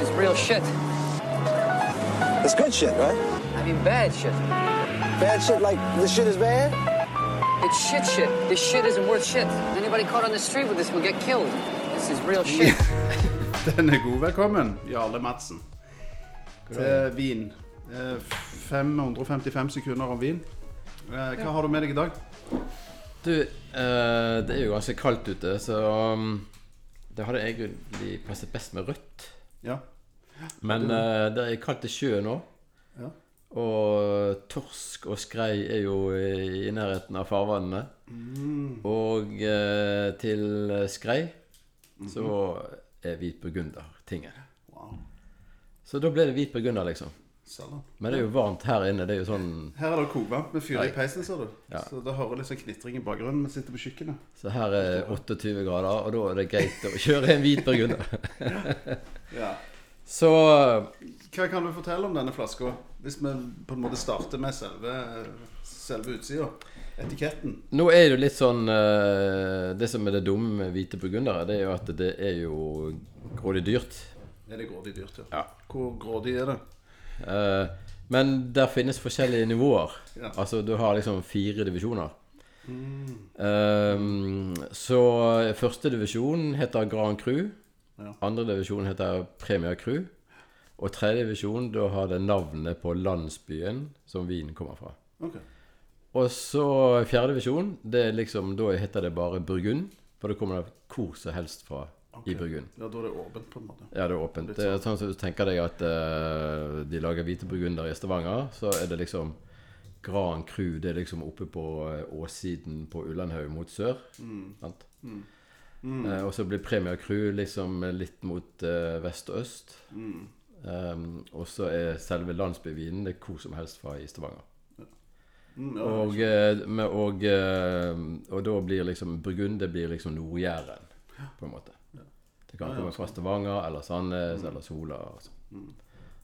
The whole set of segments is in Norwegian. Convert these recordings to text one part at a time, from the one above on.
This is real shit. It's good shit, right? I mean, bad shit. Bad shit like this shit is bad? It's shit shit. This shit isn't worth shit. Anybody caught on the street with this will get killed. This is real shit. Den er god. Velkommen, Jarle Madsen, til vin. Eh, 555 sekunder om vin. Eh, Hva har du med deg i dag? Du, eh, det er jo ganske kaldt ute, så um, det hadde jeg egentlig passet best med rødt. Ja. Men uh, det er kaldt i sjøen òg. Ja. Og torsk og skrei er jo i, nærheten av farvannene. Mm. Og eh, til skrei så er hvit burgunder tingen. Wow. Så da ble det hvit burgunder, liksom. Selger. Men det er jo varmt her inne. Det er jo sånn Her er det kokevarmt med fyr i peisen, ser du. Ja. Så da hører litt sånn knitring i bakgrunnen. Vi sitter på kjøkkenet. Så her er 28 grader, og da er det greit å kjøre en hvit burgunder. Ja. Så Hva kan du fortelle om denne flaska? Hvis vi på en måte starter med selve, selve utsida. Etiketten. Nå er det jo litt sånn eh, Det som er det dumme med hvite burgundere, det er jo at det er jo grådig dyrt. Er det grådig dyrt, ja? Ja. Hvor grådig er det? Eh, men der finnes forskjellige nivåer. Ja. Altså du har liksom fire divisjoner. Eh, så første divisjon heter Grand Cru. Ja. Andre divisjon heter Premier Cru. Og tredje divisjon, da har det navnet på landsbyen som vinen kommer fra. Okay. Og så fjerde divisjon, det er liksom, da heter det bare Burgund. For da kommer det hvor som helst fra i Burgund. Ja, da er det åpent, på en måte. Ja, det er åpent. Det er sånn som du tenker deg at uh, de lager hvite burgunder i Stavanger, så er det liksom Gran Cru, det er liksom oppe på eh, åssiden på Ullandhaug mot sør. Sant? Eh, og så blir Premier Crew liksom litt mot eh, vest og øst. Um, og så er selve landsbyvinen det er hvor som helst fra i Stavanger. Mm, ja, Og, eh, med, og, eh, og da blir liksom Burgund det blir liksom Nord-Jæren, på en måte. Det kan komme fra Stavanger eller Sandnes eller Sola. Altså.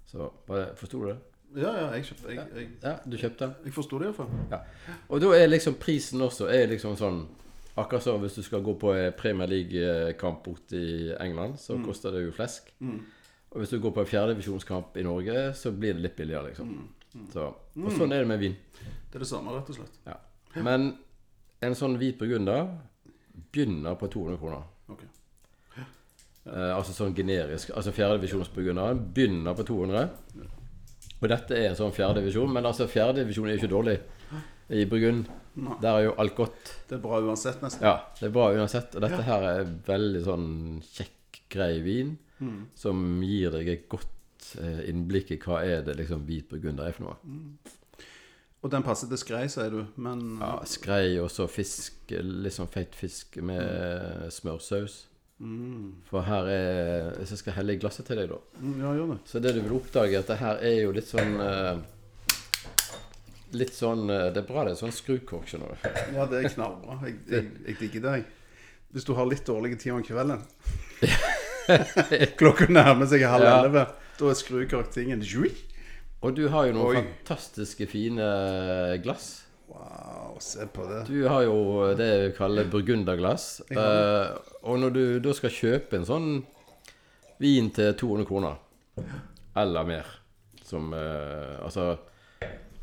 Så bare, Forsto du det? ja, ja jeg, kjøpte, jeg, jeg, Ja, du kjøpte jeg forsto det iallfall. Ja. Og da er liksom prisen også er liksom sånn Akkurat som hvis du skal gå på en Premier League-kamp borte i England, så koster det jo flesk. Og hvis du går på en fjerdedivisjonskamp i Norge, så blir det litt billigere, liksom. Så, og sånn er det med vin. Det er det samme, rett og slett. Ja. Men en sånn hvit burgunder begynner på 200 kroner. Ok. Eh, altså sånn generisk. Altså fjerdedivisjonsburgunderen begynner på 200. Og dette er en sånn fjerdedivisjon. Men altså fjerdedivisjon er jo ikke dårlig i Burgund. Der er jo alt godt. Det er bra uansett, nesten. Ja, det er bra uansett. Og dette her er veldig sånn kjekk, grei vin. Som gir deg et godt eh, innblikk i hva er det liksom hvit burgunder er for noe. Og den passer til skrei, sier du, men Ja, Skrei og så fisk, litt sånn feit fisk med smørsaus. For her er Hvis jeg skal helle i glasset til deg, da Mm, Ja, gjør det. Så det du vil oppdage, at det her er jo litt sånn eh, Litt sånn eh, Det er bra det er sånn skrukork, skjønner du. Ja, det er knallbra. Jeg, jeg, jeg digger det. Hvis du har litt dårlige tider om kvelden Klokka nærmer seg halv Ja. elleve. Da er skrukork tingen. Og du har jo noen Oi. fantastiske fine glass. Wow, se på det. Du har jo det vi kaller burgunderglass. Uh, og når du da skal kjøpe en sånn vin til 200 kroner, eller mer som uh, Altså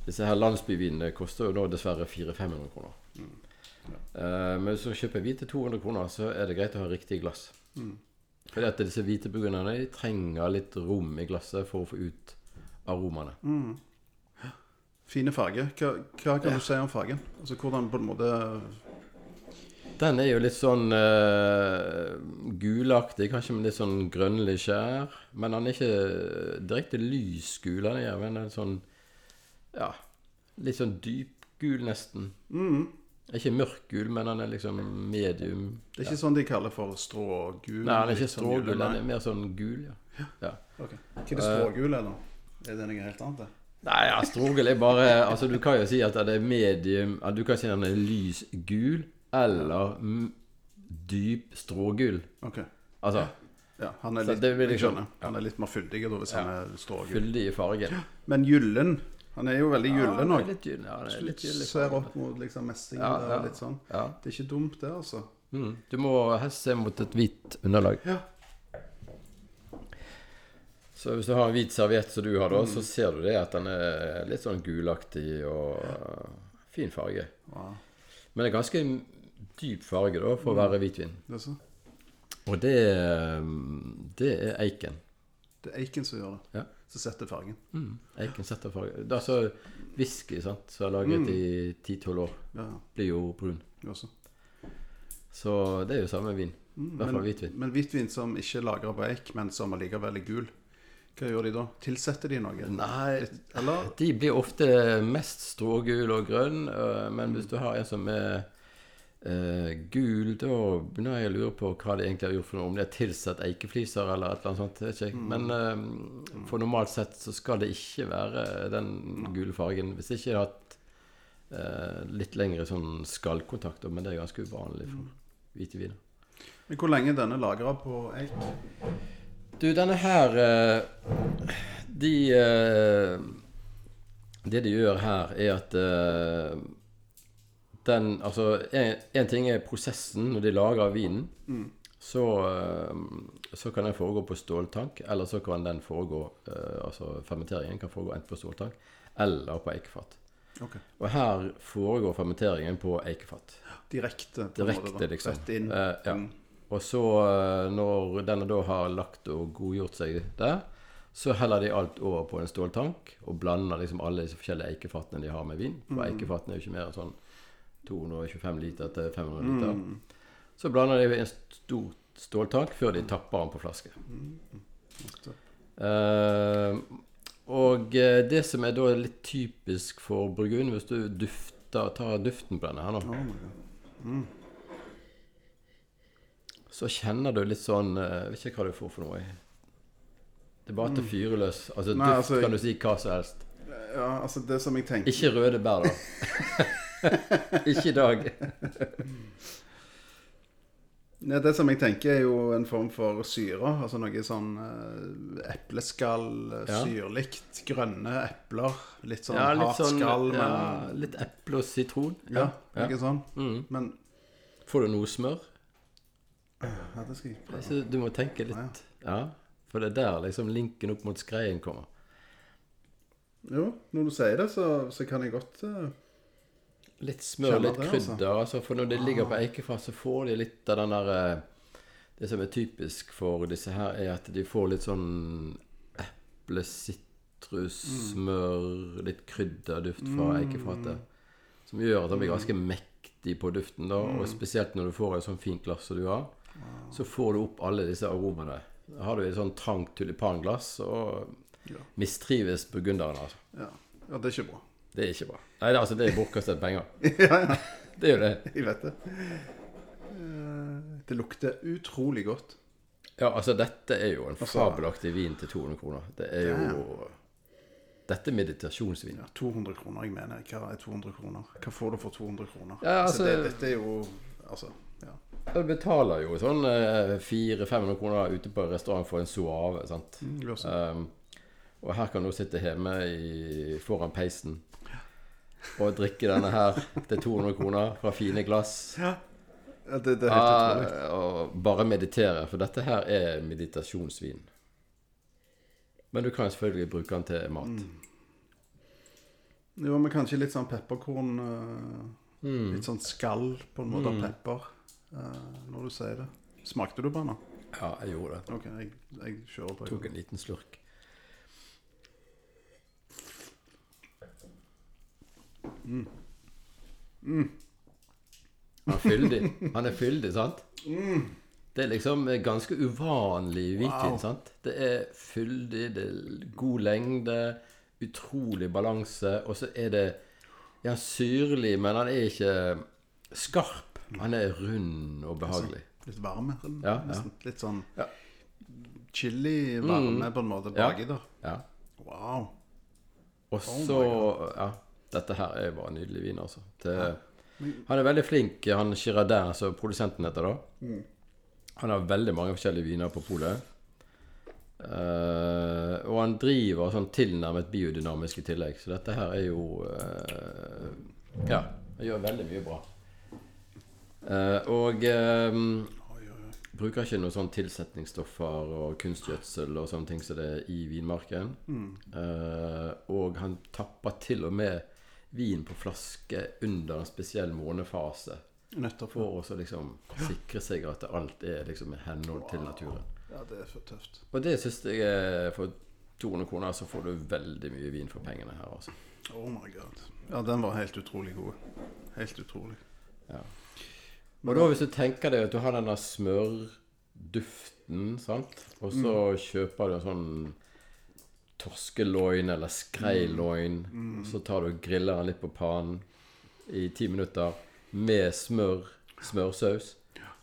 Disse her landsbyvinene koster jo nå dessverre 400-500 kroner. Eh, men hvis du kjøper hvit til 200 kroner, så er det greit å ha riktig glass. Fordi at disse hvite burgunderne trenger litt rom i glasset for å få ut aromaene. Fine farger. Hva, hva kan du si om fargen? Altså hvordan på en måte Den er jo litt sånn uh, gulaktig, kanskje med litt sånn grønnlig skjær. Men den er ikke direkte lys gul, han er jo en sånn Ja, litt sånn dypgul, nesten. Ikke mørkgul, men han er liksom medium. Det er ikke sånn de kaller for strågul? Nei, han er ikke sånn strågul, han er mer sånn gul, ja. ja. Ok. Hva er det strågul er, da? Er det noe helt annet? det? Nei, ja, strågul er bare Altså, du kan jo si at det er medium at Du kan si at den er lys gul eller mm, dyp strågul. Ok. Altså Ja, han er litt, liksom- Han er litt mer fyldig da, hvis han er strågul. fyldig i fargen. Men gyllen Han er jo veldig gyllen òg. Ja, er Ser opp mot liksom messing Ja, ja. og litt sånn. Ja. Det er ikke dumt, det, altså. Mm. Du må helst se mot et hvitt underlag. Ja. Så hvis du har en hvit serviett som du har, da, så ser du det at den er litt sånn gulaktig og fin farge. Wow. Men det er ganske dyp farge da for å være hvitvin. Det så. Og det, det er eiken. det er eiken som gjør det. Ja. Som setter fargen. Mm. Eiken setter fargen. Det er altså whisky sant, som er lagret i 10-12 år, Ja, blir jo brun. også. Så det er jo samme vin. I hvert fall hvitvin. Men hvitvin som ikke er lagra på eik, men som allikevel er gul, hva gjør de da? Tilsetter de noe? Nei, Eller? de blir ofte mest strågul og grønn, øh, men hvis du har en som er øh, gul, da begynner jeg å lure på hva de egentlig har gjort for noe. Om det er tilsatt eikefliser eller et eller annet sånt. Vet ikke. Men øh, for normalt sett så skal det ikke være den gule fargen. Hvis ikke jeg har hatt øh, litt lengre sånn skallkontakt, men det er ganske uvanlig for hvite viner. Men hvor lenge er denne lagra på eik? Du, denne her eh, De eh, Det de gjør her, er at eh, den Altså, én ting er prosessen når de lager vinen. Så, eh, så kan den foregå på ståltank, eller så kan den foregå eh, Altså fermenteringen kan foregå enten på ståltank eller på eikefat. Okay. Og her foregår fermenteringen på eikefat. Direkte? på måte, Direkte, da. liksom. Rett inn? Eh, ja. Mm. Og så, eh, når denne da har lagt og godgjort seg der, så heller de alt over på en ståltank og blander liksom alle disse forskjellige eikefatene de har med vin. For eikefatene er jo ikke mer sånn 225 liter til 500 liter. Så blander de i en stor ståltank før de tapper den på flaske. Eh, og eh, det som er da litt typisk for Burgund, hvis du dufter, tar duften på denne her nå Oh mm. Så kjenner du litt sånn eh, Jeg vet ikke hva du får for noe. Det er bare til fyreløs. Altså Nei, duft altså- kan du si hva som helst. Ja, altså det som jeg tenker Ikke røde bær, da. ikke i dag. Ja, Det som jeg tenker, er jo en form for syre. Altså noe sånn eh, epleskall, eh, Ja. syrlikt, grønne epler. Litt sånn Ja, litt hardt sånn skall, ja, Litt eple og sitron. Ja, ja. noe sånn. Mm. Men Får du noe smør? ja, det skal jeg prøve. Så du må tenke litt. Ja, For det er der liksom linken opp mot skreien kommer. Jo, når du sier det, så, så kan jeg godt eh, Litt smør, Kjenner litt det, altså. krydder. Altså, for når det ligger på eikefat, så får de litt av den der eh, Det som er typisk for disse her, er at de får litt sånn eple, sitrus, smør, litt krydderduft fra eikefatet. Som gjør at den blir ganske mektig på duften, da. Og spesielt når du får et sånn fint glass som du har, så får du opp alle disse aromaene. Har du et sånn trangt tulipanglass, Ja. mistrives burgunderen, altså. ja. ja, det er ikke bra. Det er ikke bra. Nei, det, altså, det er bortkastet penger. ja, ja, Det jo det. jeg vet det. Eh, Det lukter utrolig godt. Ja, altså dette er jo en Altså- fabelaktig vin til 200 kroner. Det er jo Dette er meditasjonsvin. Ja, 200 kroner, jeg mener. Hva er 200 kroner? Hva får du for 200 kroner? Ja, altså- det, dette er jo Altså, ja. Du betaler jo sånn eh, 400-500 kroner ute på restaurant for en soave. sant? Mm. Um, og her kan du sitte hjemme i, foran peisen og drikke denne her til 200 kroner fra fine glass. Ja, det, det er helt utrolig. Og bare meditere, for dette her er meditasjonsvin. Men du kan selvfølgelig bruke den til mat. Mm. Jo, men kanskje litt sånn pepperkorn uh, Mm. Litt sånn skall på en måte av pepper, uh, når du sier det. Smakte du på den? Ja, jeg gjorde det. OK, jeg, jeg kjører på. Tok en liten slurk. Han er fyldig. Han er fyldig, sant? Det er liksom ganske uvanlig hvitvin, Wow. sant? Det er fyldig, det er god lengde, utrolig balanse, og så er det Ja, syrlig, men han er ikke skarp. Han er rund og behagelig. Litt varme, Ja, ja. Litt sånn Ja. chili-varme på en måte Ja. der. Ja. Wow. Og så Ja, dette her er bare nydelig vin, altså. Det, han er veldig flink, han Girardin, som produsenten heter da. Han har veldig mange forskjellige viner på polet. Uh, og han driver sånn tilnærmet biodynamisk i tillegg, så dette her er jo uh, Ja, han gjør veldig mye bra. Uh, og bruker ikke noen sånn tilsetningsstoffer og kunstgjødsel og sånne ting som det er i vinmarken. Eh, og han tapper til og med vin på flaske under en spesiell månefase. Nettopp. For å liksom sikre seg at alt er liksom i henhold til naturen. Ja, det er for tøft. Og det syns jeg er For 200 kroner så får du veldig mye vin for pengene her, altså. Oh my god. Ja, den var helt utrolig god. Helt utrolig. Og da hvis du tenker deg at du har denne smørduften, sant, og så kjøper du en sånn torskeloin eller skreiloin, Mm. så tar du og griller den litt på pannen i ti minutter med smør, smørsaus.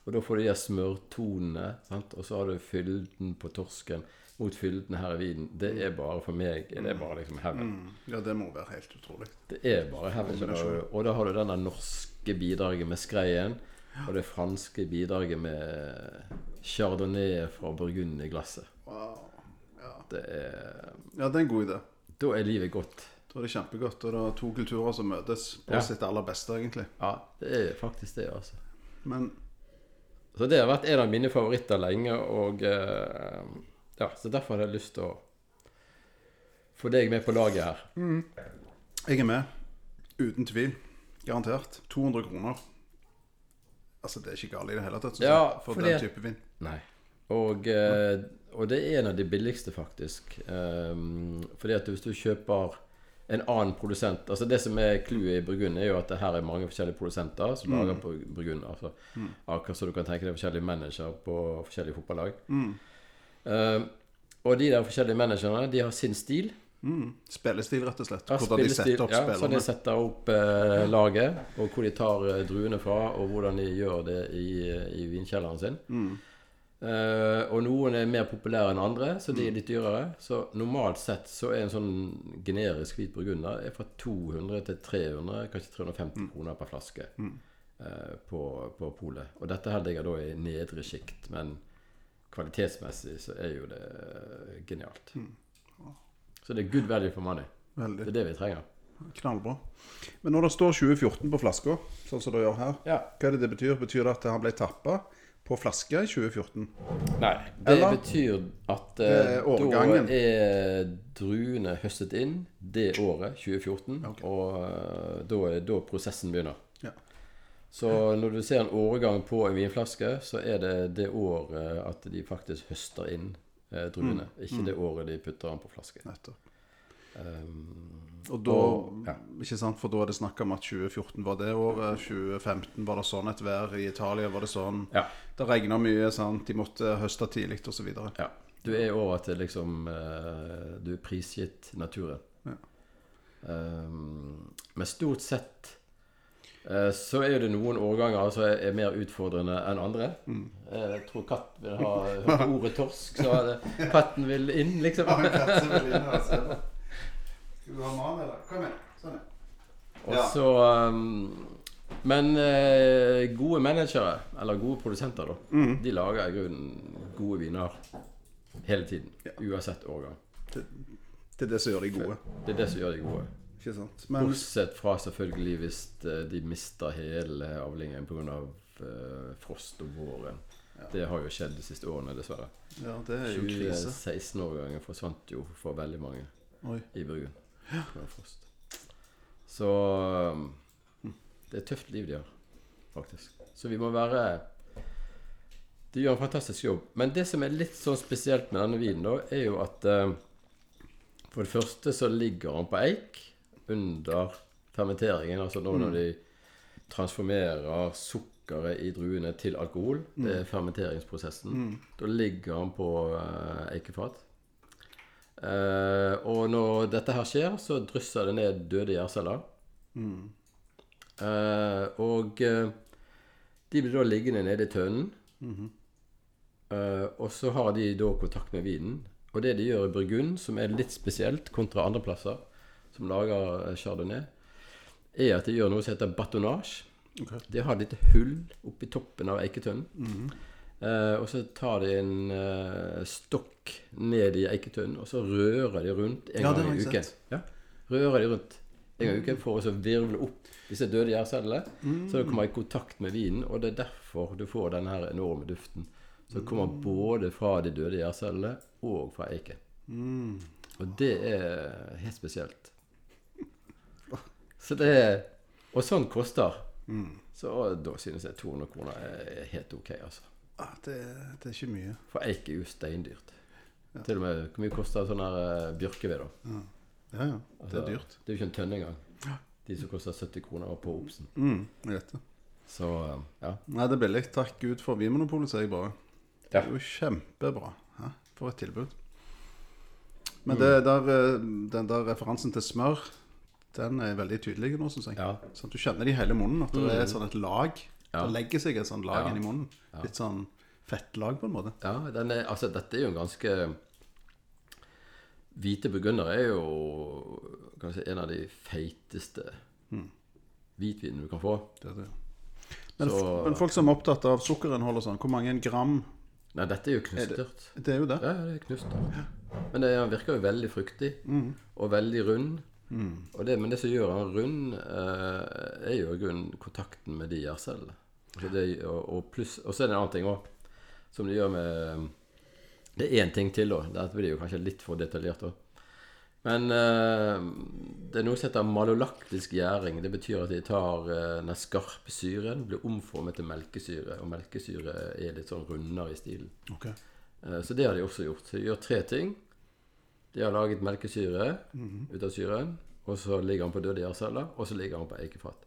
Og da får du de smørtonene, sant? og så har du fylden på torsken mot fylden her i vinen. Det er bare for meg Det er bare liksom heaven. Ja, det må være helt utrolig. Det er bare heaven. Og da har du denne norske bidraget med skreien, og det franske bidraget med chardonnay fra Burgund i glasset. Ja. Det er ja, det er en god idé. Da er livet godt. Da er det kjempegodt. Og det er to kulturer som møtes på Ja. sitt aller beste, egentlig. Ja, det er faktisk det, altså. Men Så det har vært en av mine favoritter lenge, og eh, ja, så derfor hadde jeg lyst til å få deg med på laget her. jeg er med. Uten tvil. Garantert. 200 kroner. Altså, det er ikke galt i det hele tatt, synes Ja, jeg, for fordi- den type vin. Nei. Og, eh, og det er en av de billigste, faktisk. Um, fordi at hvis du kjøper en annen produsent Altså Det som er clouet i Burgund, er jo at det her er mange forskjellige produsenter som lager på Burgund. Altså, Akkurat så du kan tenke deg forskjellige managere på forskjellige fotballag. Um, og de der forskjellige managerne, de har sin stil. Mm. Spillestil, rett og slett. Ja, Hvordan de setter opp ja, sånn de setter opp eh, laget, og hvor de tar eh, druene fra, og hvordan de gjør det i, i vinkjelleren sin. Eh, og noen er mer populære enn andre, så de er litt dyrere. Så normalt sett så er en sånn generisk hvit burgunder er fra 200 til 300, kanskje 350 kroner per flaske uh, på, på polet. Og dette her ligger da i nedre sjikt, men kvalitetsmessig så er jo det genialt. Så det er good value for money. Det er det vi trenger. Knallbra. Men når det står 2014 på flaska, sånn som det gjør her, Ja. hva er det det betyr? Betyr det at han ble tappa på flaske i 2014? Nei. Det Eller? betyr at Det eh, da er druene høstet inn det året, 2014, okay. og eh, da er da prosessen begynner. Ja. Så når du ser en årgang på en vinflaske, så er det det året at de faktisk høster inn eh, druene. Mm. Ikke det året de putter den på flaske. Nettopp. Um, Og da, Og- ja. ikke sant, for da er det snakk om at 2014 var det året. 2015 var det sånn et vær. I Italia var det sånn. ja. Det regna mye, sant. De måtte høste tidlig osv. ja. Du er over til liksom eh, Du er prisgitt naturen. Ja. Um, men stort sett uh, så er det noen årganger som er, er mer utfordrende enn andre. Mm. Eh, jeg tror katt vil ha ordet torsk, så er det katten vil inn, liksom. Skal du ha mat, eller? Kom igjen. Sånn, ja. Og så um, Men eh, gode managere, eller gode produsenter, da, Mm. de lager i grunnen gode viner hele tiden. Uansett årgang. Det, det er det som gjør de gode. Det er det som gjør de gode. Ikke sant? Men Bortsett fra selvfølgelig hvis eh, de mister hele avlingen pga. Uh, frost om våren. Det har jo skjedd de siste årene, dessverre. ja, det er jo krise. 2016-årgangen forsvant jo for veldig mange Oi. i Burgund. Frost. Så um, det er et tøft liv de har, faktisk. Så vi må være De gjør en fantastisk jobb. Men det som er litt sånn spesielt med denne vinen, da, er jo at eh, For det første så ligger den på eik under fermenteringen. Altså nå når de transformerer sukkeret i druene til alkohol. Det er fermenteringsprosessen. Da ligger den på eh, eikefat. Eh, og når dette her skjer, så drysser det ned døde gjærceller. Eh, og uh, de blir da liggende nede i tønnen. Eh, og så har de da kontakt med vinen. Og det de gjør i Burgund, som er litt spesielt kontra andre plasser som lager chardonnay, er at de gjør noe som heter batonnage. Okay. De har et lite hull oppi toppen av eiketønnen. Eh, og så tar de en eh, stokk ned i eiketønnen, og så rører de rundt en Ja, gang i uken. Ja, rører de rundt en gang i uken for å så virvle opp disse døde gjærcellene. Så det kommer i kontakt med vinen, og det er derfor du får denne her enorme duften Som kommer både fra de døde gjærcellene og fra eiken. Og det er helt spesielt. Så det er Og sånn koster. Så da synes jeg 200 kroner er helt ok, altså. Det, det er ikke mye. For eik er jo steindyrt. Til og med hvor mye koster sånn her eh, bjørkeved, da? Ja, ja. Det Altså, er dyrt. Det er jo ikke en tønne engang. De som koster 70 kroner på Obsen. Mm, jeg vet det. Så eh, ja. Nei, det er billig. Takk Gud for Vinmonopolet, sier jeg bare. Det er jo kjempebra. Hæ? For et tilbud. Men det der, eh, den der referansen til smør, den er veldig tydelig nå, syns jeg. Ja. Sånn du kjenner det i hele munnen, at det er sånn et lag. Ja. Det legger seg et sånt lag Ja. i munnen. Litt sånn fettlag, på en måte. Ja, den er, altså dette er jo en ganske Hvite burgunder er jo si, en av de feiteste hvitvinene du kan få. Det det. Men, Så- men folk som er opptatt av sukkerinnhold og sånn, hvor mange gram Nei, dette er jo knustert. Det er jo det. Ja, det er knustert. Men den virker jo veldig fruktig og veldig rund. Og det, men det som gjør han rund, eh, er jo i grunnen kontakten med de det- Og, og, pluss- og så er det en annen ting òg, som de gjør med Det er én ting til, da. Dette blir jo kanskje litt for detaljert. da. Men eh, det er noe som heter malolaktisk gjæring. Det betyr at de tar eh, den skarpe syren, blir omformet til melkesyre. Og melkesyre er litt sånn rundere i stilen. Okay. Eh, Så det har de også gjort. Så de gjør tre ting. De har laget melkesyre ut av syren, og så ligger han på døde gjærceller, og så ligger han på eikefat.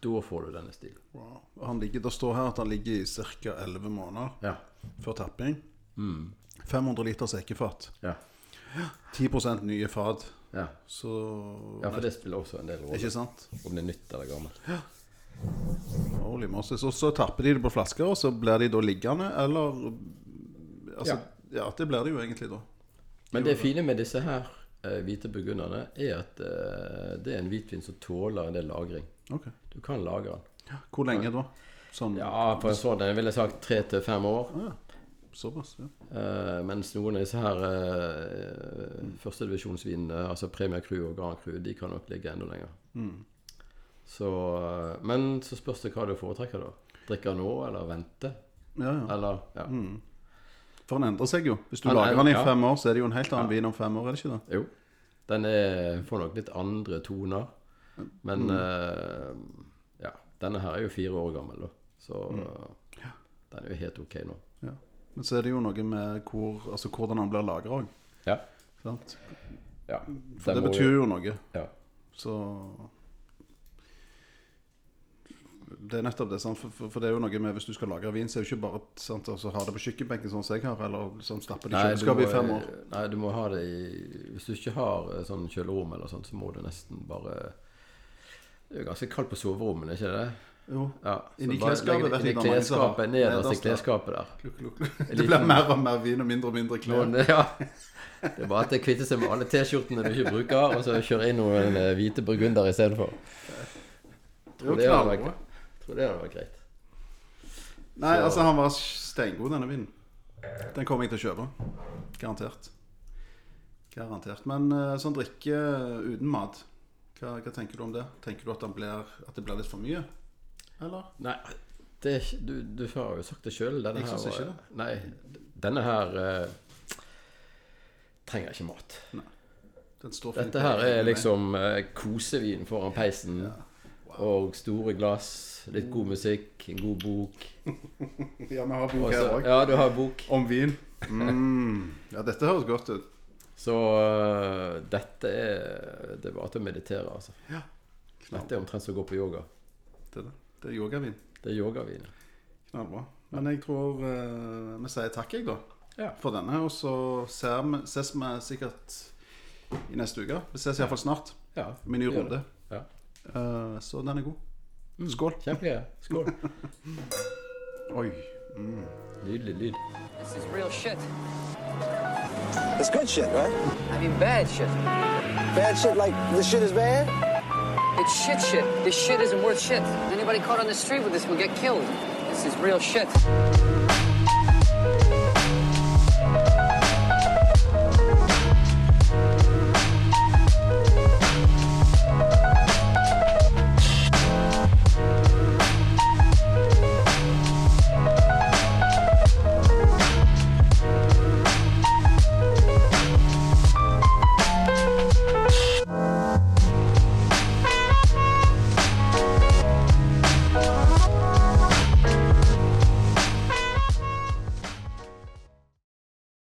Da får du denne stilen. Wow. Han ligger, det står her at han ligger i ca. 11 måneder Ja. før tapping. 500 liters eikefat. Ja. 10 nye fat. Ja. Så ja, for det spiller også en del rolle. Ikke sant? Om det er nytt eller gammelt. Holy Moses. Og så tapper de det på flasker, og så blir de da liggende, eller Altså, ja. det blir det jo egentlig da. Men det fine med disse her eh, hvite burgunderne er at eh, det er en hvitvin som tåler en del lagring. Ok. Du kan lagre den. Ja, Hvor lenge da? Sånn Ja, på en sånn jeg ville sagt tre til fem år. ja. Såpass, ja. Uh, mens noen av disse her uh, førstedivisjonsvinene, altså Premier Crew og Grand Crew, de kan nok ligge enda lenger. Så, uh, men så spørs det hva du foretrekker, da. Drikke nå, eller vente? ja, ja. Eller ja. For den endrer seg jo. Hvis du Han lager er- den i ja. fem år, så er det jo en helt annen vin om fem år, er det ikke det? Jo. Den er, får nok litt andre toner. Men eh, ja, denne her er jo fire år gammel, da. Så den er jo helt ok nå. Ja. Men så er det jo noe med hvor, altså, hvordan den blir lagra òg. Ja. Sant? ja. For det betyr jo noe. ja. Så Det er nettopp det. For, for, for det er jo noe med hvis du skal lagre vin, så er det ikke bare sant, altså, ha det på kjøkkenbenken sånn som jeg har, eller sånn stappe det i kjøleskapet i fem år. Nei, du må ha det i Hvis du ikke har eh, sånn kjølerom eller sånt, så må du nesten bare Det er jo ganske kaldt på soverommene, ikke det? Jo. Ja, Inni klesskapet, legg det vet inn i jeg, det mange klesskapet, nederst i klesskapet der. Kluk, kluk, kluk. Det blir mer og mer vin og mindre og mindre klær. Noen, ja. Det er bare at det kvitter seg med alle T-skjortene du ikke bruker, og så kjører inn noen eh, hvite burgunder istedenfor. Det er jo knallbra. Tror det hadde vært greit. Nei, Så- altså han var steingod, denne vinen. Den kommer jeg til å kjøpe. Garantert. Garantert. Men eh, sånn drikke uten mat, hva, hva tenker du om det? Tenker du at, blir, at det blir litt for mye? Eller? Nei, det du, du har jo sagt det sjøl. Denne Jeg her ikke det. Nei, denne her uh, trenger ikke mat. Står Dette her er liksom uh, kosevin foran peisen. Og store glass, litt god musikk, en god bok. Ja, vi har bok her òg. ja, du har bok. Om vin. Mm. Ja, dette høres godt ut. Så uh, dette er Det er bare til å meditere, altså. Dette er omtrent som å gå på yoga. Det er, det. Det er yogavin. Det er yogavin. Knallbra. Men jeg tror uh, vi sier takk, jeg, da. Ja. For denne. Og så ses vi sikkert i neste uke. Vi ses iallfall snart. Ja, Med ny runde. Det. Ja. Eh, så den er god. Skål. Kjempegøy. Skål. Oi. Nydelig lyd. This is real shit. It's good shit, right? I mean, bad shit. Bad shit like this shit is bad? It's shit shit. This shit isn't worth shit. Anybody caught on the street with this will get killed. This is real shit.